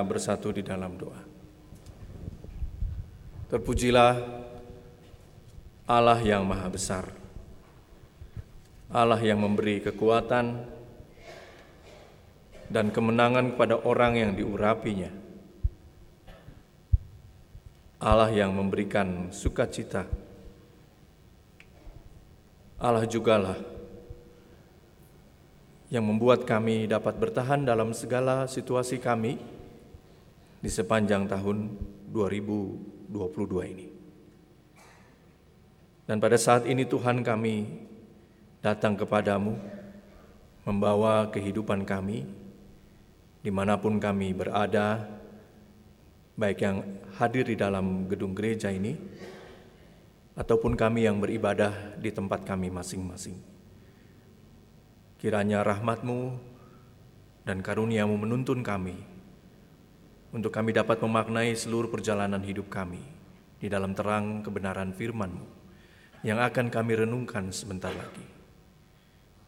bersatu di dalam doa. Terpujilah Allah yang Maha Besar, Allah yang memberi kekuatan dan kemenangan kepada orang yang diurapinya. Allah yang memberikan sukacita. Allah jugalah yang membuat kami dapat bertahan dalam segala situasi kami di sepanjang tahun 2022 ini. Dan pada saat ini Tuhan kami datang kepadamu, membawa kehidupan kami, di mana pun kami berada, baik yang hadir di dalam gedung gereja ini, ataupun kami yang beribadah di tempat kami masing-masing. Kiranya rahmatmu dan karuniamu menuntun kami, untuk kami dapat memaknai seluruh perjalanan hidup kami di dalam terang kebenaran firman-Mu yang akan kami renungkan sebentar lagi.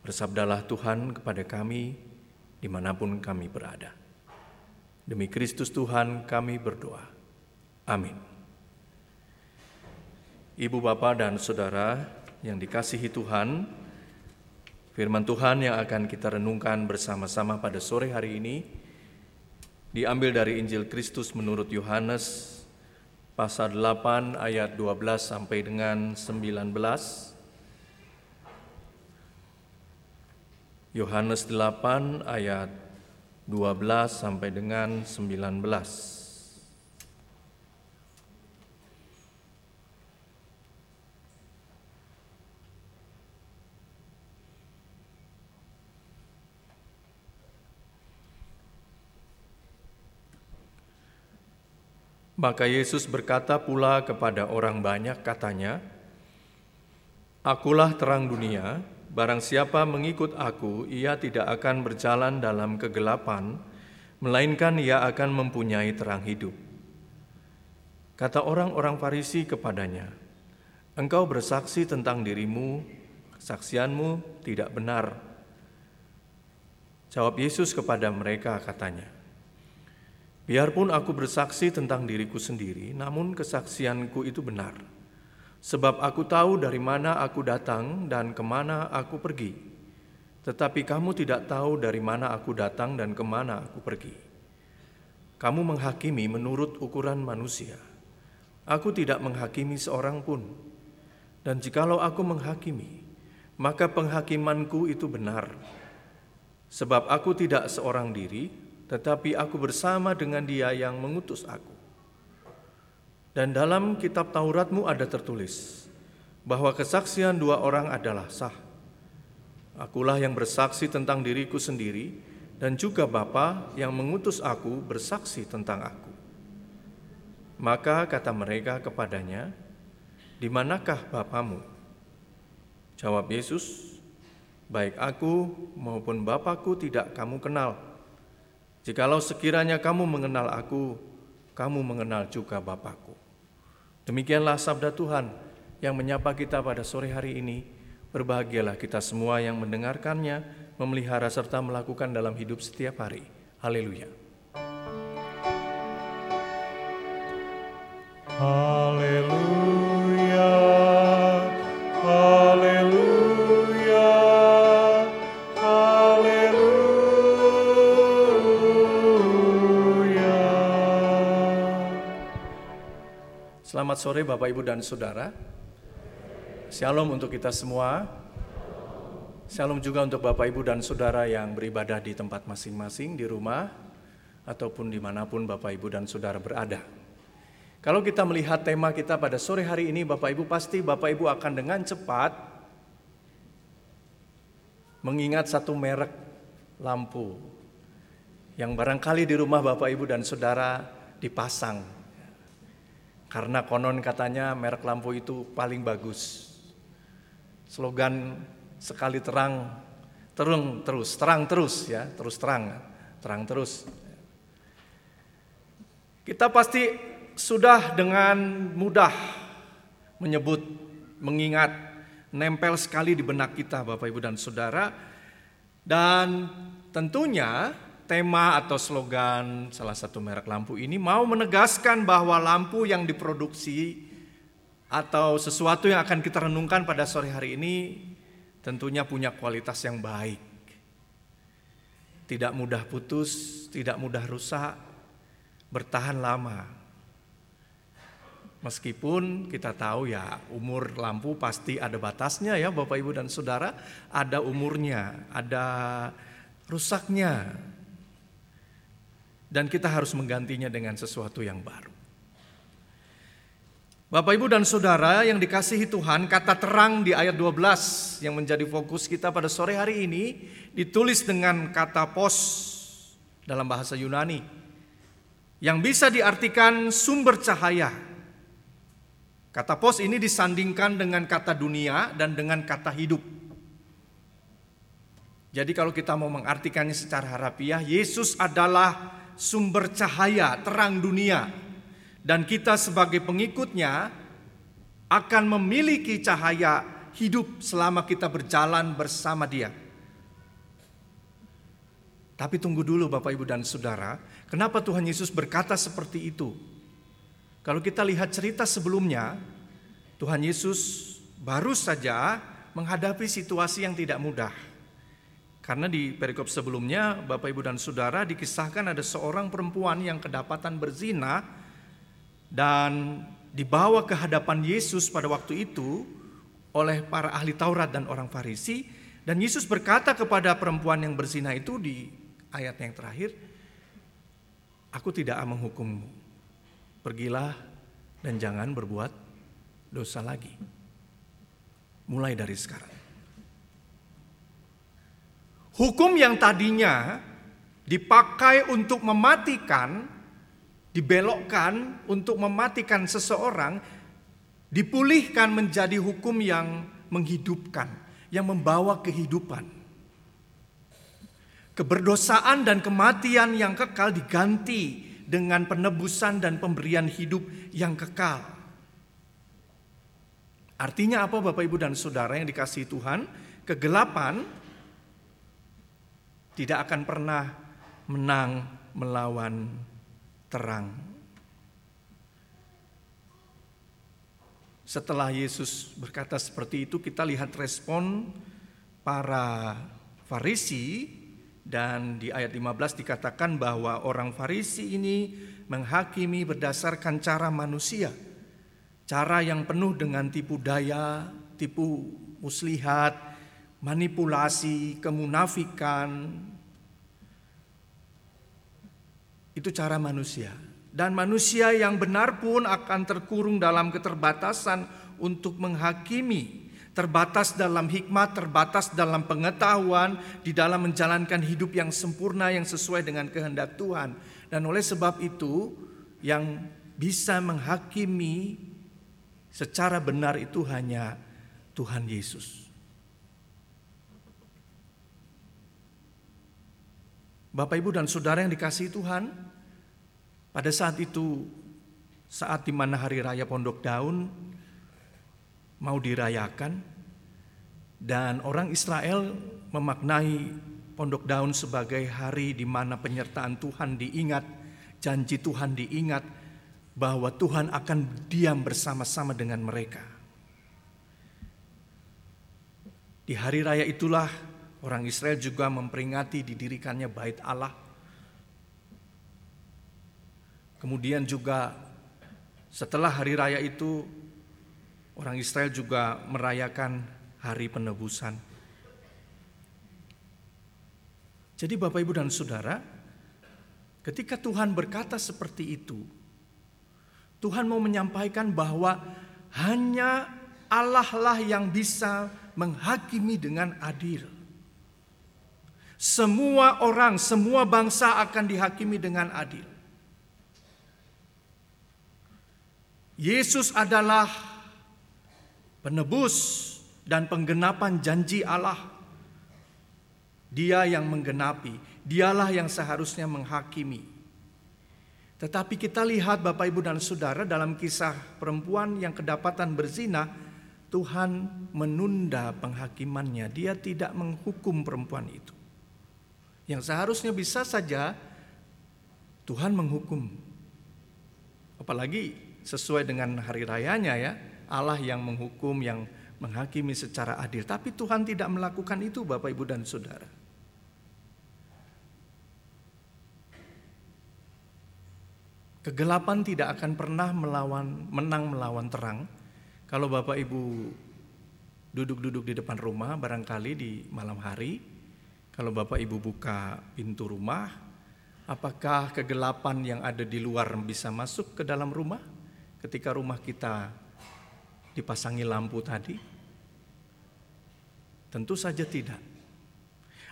Bersabdalah Tuhan kepada kami di mana pun kami berada. Demi Kristus Tuhan kami berdoa. Amin. Ibu bapak dan saudara yang dikasihi Tuhan, firman Tuhan yang akan kita renungkan bersama-sama pada sore hari ini diambil dari Injil Kristus menurut Yohanes pasal 8 ayat 12 sampai dengan 19. Yohanes 8 ayat 12 sampai dengan 19. Maka Yesus berkata pula kepada orang banyak, katanya, Akulah terang dunia, Barang siapa mengikut aku, ia tidak akan berjalan dalam kegelapan, melainkan ia akan mempunyai terang hidup. Kata orang-orang Farisi kepadanya, "Engkau bersaksi tentang dirimu, kesaksianmu tidak benar." Jawab Yesus kepada mereka, katanya, "Biarpun aku bersaksi tentang diriku sendiri, namun kesaksianku itu benar." Sebab aku tahu dari mana aku datang dan ke mana aku pergi. Tetapi kamu tidak tahu dari mana aku datang dan ke mana aku pergi. Kamu menghakimi menurut ukuran manusia. Aku tidak menghakimi seorang pun. Dan jikalau aku menghakimi, maka penghakimanku itu benar. Sebab aku tidak seorang diri, tetapi aku bersama dengan dia yang mengutus aku. Dan dalam kitab Tauratmu ada tertulis bahwa kesaksian dua orang adalah sah. Akulah yang bersaksi tentang diriku sendiri dan juga Bapa yang mengutus aku bersaksi tentang aku. Maka kata mereka kepadanya, "Di manakah Bapamu?" Jawab Yesus, "Baik aku maupun Bapakku tidak kamu kenal. Jikalau sekiranya kamu mengenal aku, kamu mengenal juga Bapakku. Demikianlah sabda Tuhan yang menyapa kita pada sore hari ini. Berbahagialah kita semua yang mendengarkannya, memelihara serta melakukan dalam hidup setiap hari. Haleluya. Haleluya. Sore Bapak Ibu dan Saudara. Shalom untuk kita semua. Shalom juga untuk Bapak Ibu dan Saudara yang beribadah di tempat masing-masing, di rumah, ataupun di mana pun Bapak Ibu dan Saudara berada. Kalau kita melihat tema kita pada sore hari ini, Bapak Ibu pasti Bapak Ibu akan dengan cepat mengingat satu merek lampu yang barangkali di rumah Bapak Ibu dan Saudara dipasang. Karena konon katanya merek lampu itu paling bagus. Slogan sekali terang, terung terus, terang terus ya, terus terang, terang terus. Kita pasti sudah dengan mudah menyebut, mengingat, nempel sekali di benak kita Bapak Ibu dan Saudara. Dan tentunya tema atau slogan salah satu merek lampu ini mau menegaskan bahwa lampu yang diproduksi atau sesuatu yang akan kita renungkan pada sore hari ini tentunya punya kualitas yang baik. Tidak mudah putus, tidak mudah rusak, bertahan lama. Meskipun kita tahu ya umur lampu pasti ada batasnya ya Bapak Ibu dan Saudara, ada umurnya, ada rusaknya. Dan kita harus menggantinya dengan sesuatu yang baru. Bapak Ibu dan Saudara yang dikasihi Tuhan, kata terang di ayat 12 yang menjadi fokus kita pada sore hari ini ditulis dengan kata pos dalam bahasa Yunani yang bisa diartikan sumber cahaya. Kata pos ini disandingkan dengan kata dunia dan dengan kata hidup. Jadi kalau kita mau mengartikannya secara harafiah, Yesus adalah sumber cahaya, terang dunia. Dan kita sebagai pengikutnya akan memiliki cahaya hidup selama kita berjalan bersama dia. Tapi tunggu dulu Bapak Ibu dan Saudara, kenapa Tuhan Yesus berkata seperti itu? Kalau kita lihat cerita sebelumnya, Tuhan Yesus baru saja menghadapi situasi yang tidak mudah. Karena di perikop sebelumnya Bapak Ibu dan Saudara dikisahkan ada seorang perempuan yang kedapatan berzina dan dibawa ke hadapan Yesus pada waktu itu oleh para ahli Taurat dan orang Farisi. Dan Yesus berkata kepada perempuan yang berzina itu di ayat yang terakhir Aku tidak menghukummu. Pergilah dan jangan berbuat dosa lagi. Mulai dari sekarang Hukum yang tadinya dipakai untuk mematikan, dibelokkan untuk mematikan seseorang, dipulihkan menjadi hukum yang menghidupkan, yang membawa kehidupan. Keberdosaan dan kematian yang kekal diganti dengan penebusan dan pemberian hidup yang kekal. Artinya apa Bapak Ibu dan Saudara yang dikasih Tuhan? Kegelapan tidak akan pernah menang melawan terang. Setelah Yesus berkata seperti itu, kita lihat respon para Farisi dan di ayat 15 dikatakan bahwa orang Farisi ini menghakimi berdasarkan cara manusia. Cara yang penuh dengan tipu daya, tipu muslihat, manipulasi, kemunafikan, itu cara manusia. Dan manusia yang benar pun akan terkurung dalam keterbatasan untuk menghakimi. Terbatas dalam hikmat, terbatas dalam pengetahuan, di dalam menjalankan hidup yang sempurna yang sesuai dengan kehendak Tuhan. Dan oleh sebab itu, yang bisa menghakimi secara benar itu hanya Tuhan Yesus. Bapak, Ibu, dan saudara yang dikasih Tuhan, pada saat itu, saat di mana hari raya Pondok Daun mau dirayakan, dan orang Israel memaknai Pondok Daun sebagai hari di mana penyertaan Tuhan diingat, janji Tuhan diingat, bahwa Tuhan akan diam bersama-sama dengan mereka. Di hari raya itulah Orang Israel juga memperingati didirikannya bait Allah. Kemudian juga setelah hari raya itu orang Israel juga merayakan hari penebusan. Jadi Bapak Ibu dan Saudara, ketika Tuhan berkata seperti itu, Tuhan mau menyampaikan bahwa hanya Allah lah yang bisa menghakimi dengan adil. Semua orang, semua bangsa akan dihakimi dengan adil. Yesus adalah penebus dan penggenapan janji Allah. Dia yang menggenapi, dialah yang seharusnya menghakimi. Tetapi kita lihat Bapak Ibu dan Saudara dalam kisah perempuan yang kedapatan berzina, Tuhan menunda penghakimannya. Dia tidak menghukum perempuan itu. Yang seharusnya bisa saja Tuhan menghukum. Apalagi sesuai dengan hari rayanya ya, Allah yang menghukum, yang menghakimi secara adil. Tapi Tuhan tidak melakukan itu Bapak Ibu dan Saudara. Kegelapan tidak akan pernah melawan menang melawan terang. Kalau Bapak Ibu duduk-duduk di depan rumah barangkali di malam hari, kalau Bapak Ibu buka pintu rumah, apakah kegelapan yang ada di luar bisa masuk ke dalam rumah ketika rumah kita dipasangi lampu tadi? Tentu saja tidak.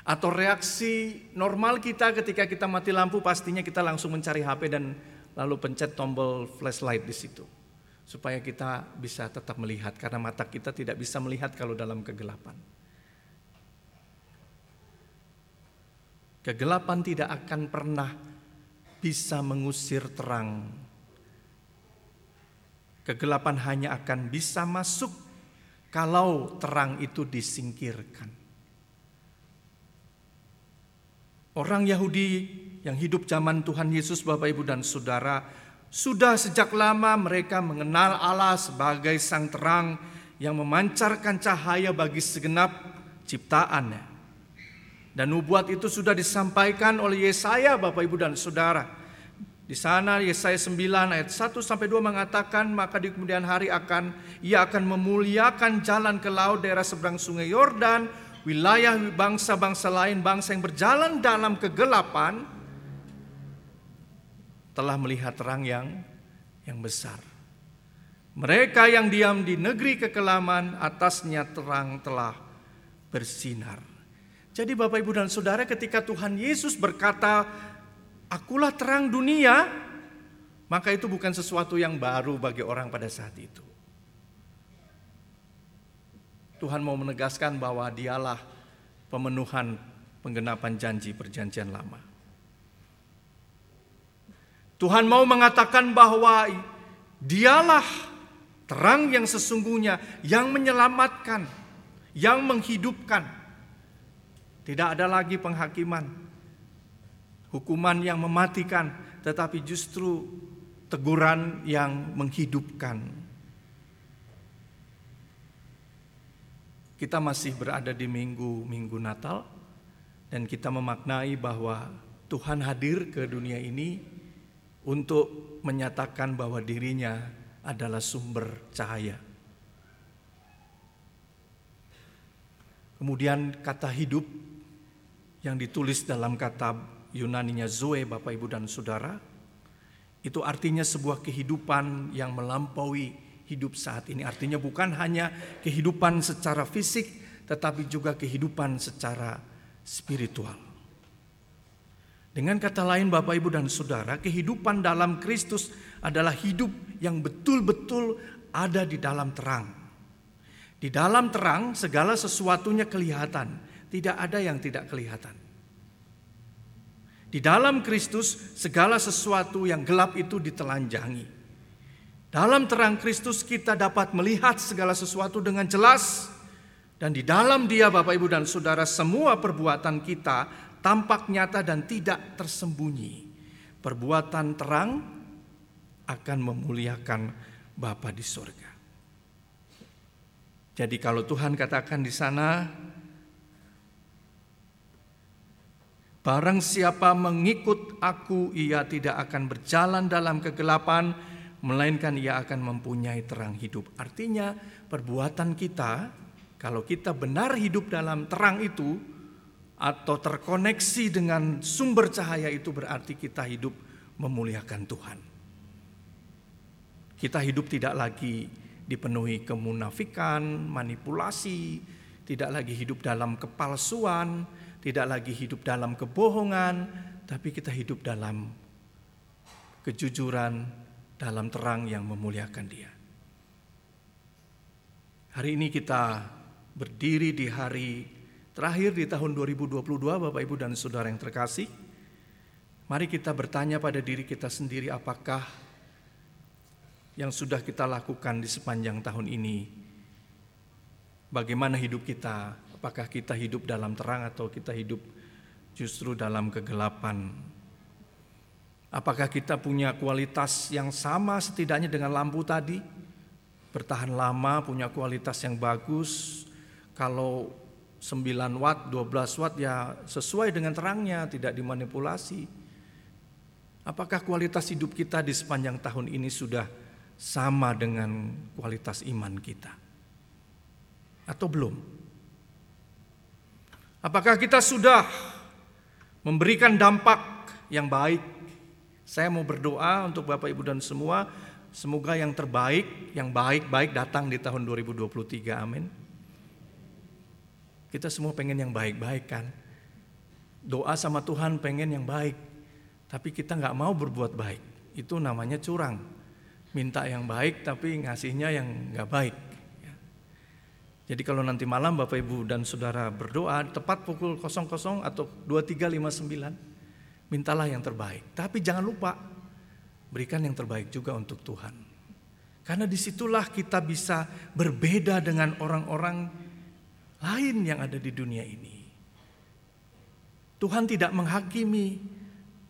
Atau reaksi normal kita ketika kita mati lampu pastinya kita langsung mencari HP dan lalu pencet tombol flashlight di situ supaya kita bisa tetap melihat karena mata kita tidak bisa melihat kalau dalam kegelapan. Kegelapan tidak akan pernah bisa mengusir terang. Kegelapan hanya akan bisa masuk kalau terang itu disingkirkan. Orang Yahudi yang hidup zaman Tuhan Yesus Bapak Ibu dan Saudara sudah sejak lama mereka mengenal Allah sebagai sang terang yang memancarkan cahaya bagi segenap ciptaannya. Dan nubuat itu sudah disampaikan oleh Yesaya Bapak Ibu dan Saudara. Di sana Yesaya 9 ayat 1 sampai 2 mengatakan maka di kemudian hari akan ia akan memuliakan jalan ke laut daerah seberang sungai Yordan wilayah bangsa-bangsa lain bangsa yang berjalan dalam kegelapan telah melihat terang yang yang besar. Mereka yang diam di negeri kekelaman atasnya terang telah bersinar. Jadi Bapak Ibu dan Saudara ketika Tuhan Yesus berkata, "Akulah terang dunia," maka itu bukan sesuatu yang baru bagi orang pada saat itu. Tuhan mau menegaskan bahwa dialah pemenuhan penggenapan janji perjanjian lama. Tuhan mau mengatakan bahwa dialah terang yang sesungguhnya yang menyelamatkan, yang menghidupkan. Tidak ada lagi penghakiman, hukuman yang mematikan, tetapi justru teguran yang menghidupkan. Kita masih berada di minggu-minggu Natal dan kita memaknai bahwa Tuhan hadir ke dunia ini untuk menyatakan bahwa dirinya adalah sumber cahaya. Kemudian kata hidup yang ditulis dalam kata Yunaninya Zoe Bapak Ibu dan Saudara itu artinya sebuah kehidupan yang melampaui hidup saat ini. Artinya bukan hanya kehidupan secara fisik tetapi juga kehidupan secara spiritual. Dengan kata lain Bapak Ibu dan Saudara, kehidupan dalam Kristus adalah hidup yang betul-betul ada di dalam terang. Di dalam terang segala sesuatunya kelihatan, tidak ada yang tidak kelihatan. Di dalam Kristus segala sesuatu yang gelap itu ditelanjangi. Dalam terang Kristus kita dapat melihat segala sesuatu dengan jelas dan di dalam Dia Bapak Ibu dan Saudara semua perbuatan kita tampak nyata dan tidak tersembunyi. Perbuatan terang akan memuliakan Bapa di surga. Jadi kalau Tuhan katakan di sana Barang siapa mengikut aku ia tidak akan berjalan dalam kegelapan melainkan ia akan mempunyai terang hidup. Artinya perbuatan kita kalau kita benar hidup dalam terang itu atau terkoneksi dengan sumber cahaya itu berarti kita hidup memuliakan Tuhan. Kita hidup tidak lagi dipenuhi kemunafikan, manipulasi, tidak lagi hidup dalam kepalsuan, tidak lagi hidup dalam kebohongan, tapi kita hidup dalam kejujuran, dalam terang yang memuliakan Dia. Hari ini kita berdiri di hari Terakhir di tahun 2022 Bapak Ibu dan Saudara yang terkasih, mari kita bertanya pada diri kita sendiri apakah yang sudah kita lakukan di sepanjang tahun ini. Bagaimana hidup kita? Apakah kita hidup dalam terang atau kita hidup justru dalam kegelapan. Apakah kita punya kualitas yang sama setidaknya dengan lampu tadi? Bertahan lama, punya kualitas yang bagus. Kalau 9 watt, 12 watt ya sesuai dengan terangnya, tidak dimanipulasi. Apakah kualitas hidup kita di sepanjang tahun ini sudah sama dengan kualitas iman kita? Atau belum? Apakah kita sudah memberikan dampak yang baik saya mau berdoa untuk Bapak Ibu dan semua, semoga yang terbaik, yang baik-baik datang di tahun 2023. Amin. Kita semua pengen yang baik-baik kan. Doa sama Tuhan pengen yang baik, tapi kita nggak mau berbuat baik. Itu namanya curang. Minta yang baik tapi ngasihnya yang nggak baik. Jadi kalau nanti malam Bapak Ibu dan Saudara berdoa tepat pukul 00 atau 2359 mintalah yang terbaik. Tapi jangan lupa berikan yang terbaik juga untuk Tuhan. Karena di situlah kita bisa berbeda dengan orang-orang lain yang ada di dunia ini. Tuhan tidak menghakimi,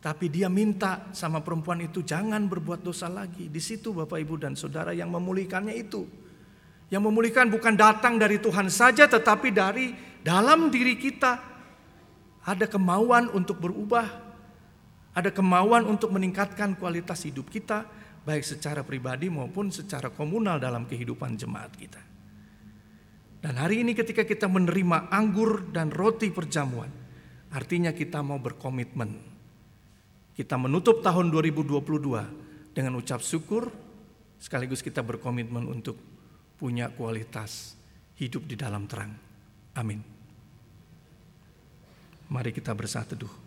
tapi dia minta sama perempuan itu jangan berbuat dosa lagi. Di situ Bapak Ibu dan Saudara yang memulihkannya itu. Yang memulihkan bukan datang dari Tuhan saja tetapi dari dalam diri kita. Ada kemauan untuk berubah, ada kemauan untuk meningkatkan kualitas hidup kita, baik secara pribadi maupun secara komunal dalam kehidupan jemaat kita. Dan hari ini ketika kita menerima anggur dan roti perjamuan, artinya kita mau berkomitmen. Kita menutup tahun 2022 dengan ucap syukur, sekaligus kita berkomitmen untuk punya kualitas hidup di dalam terang. Amin. Mari kita bersatu teduh.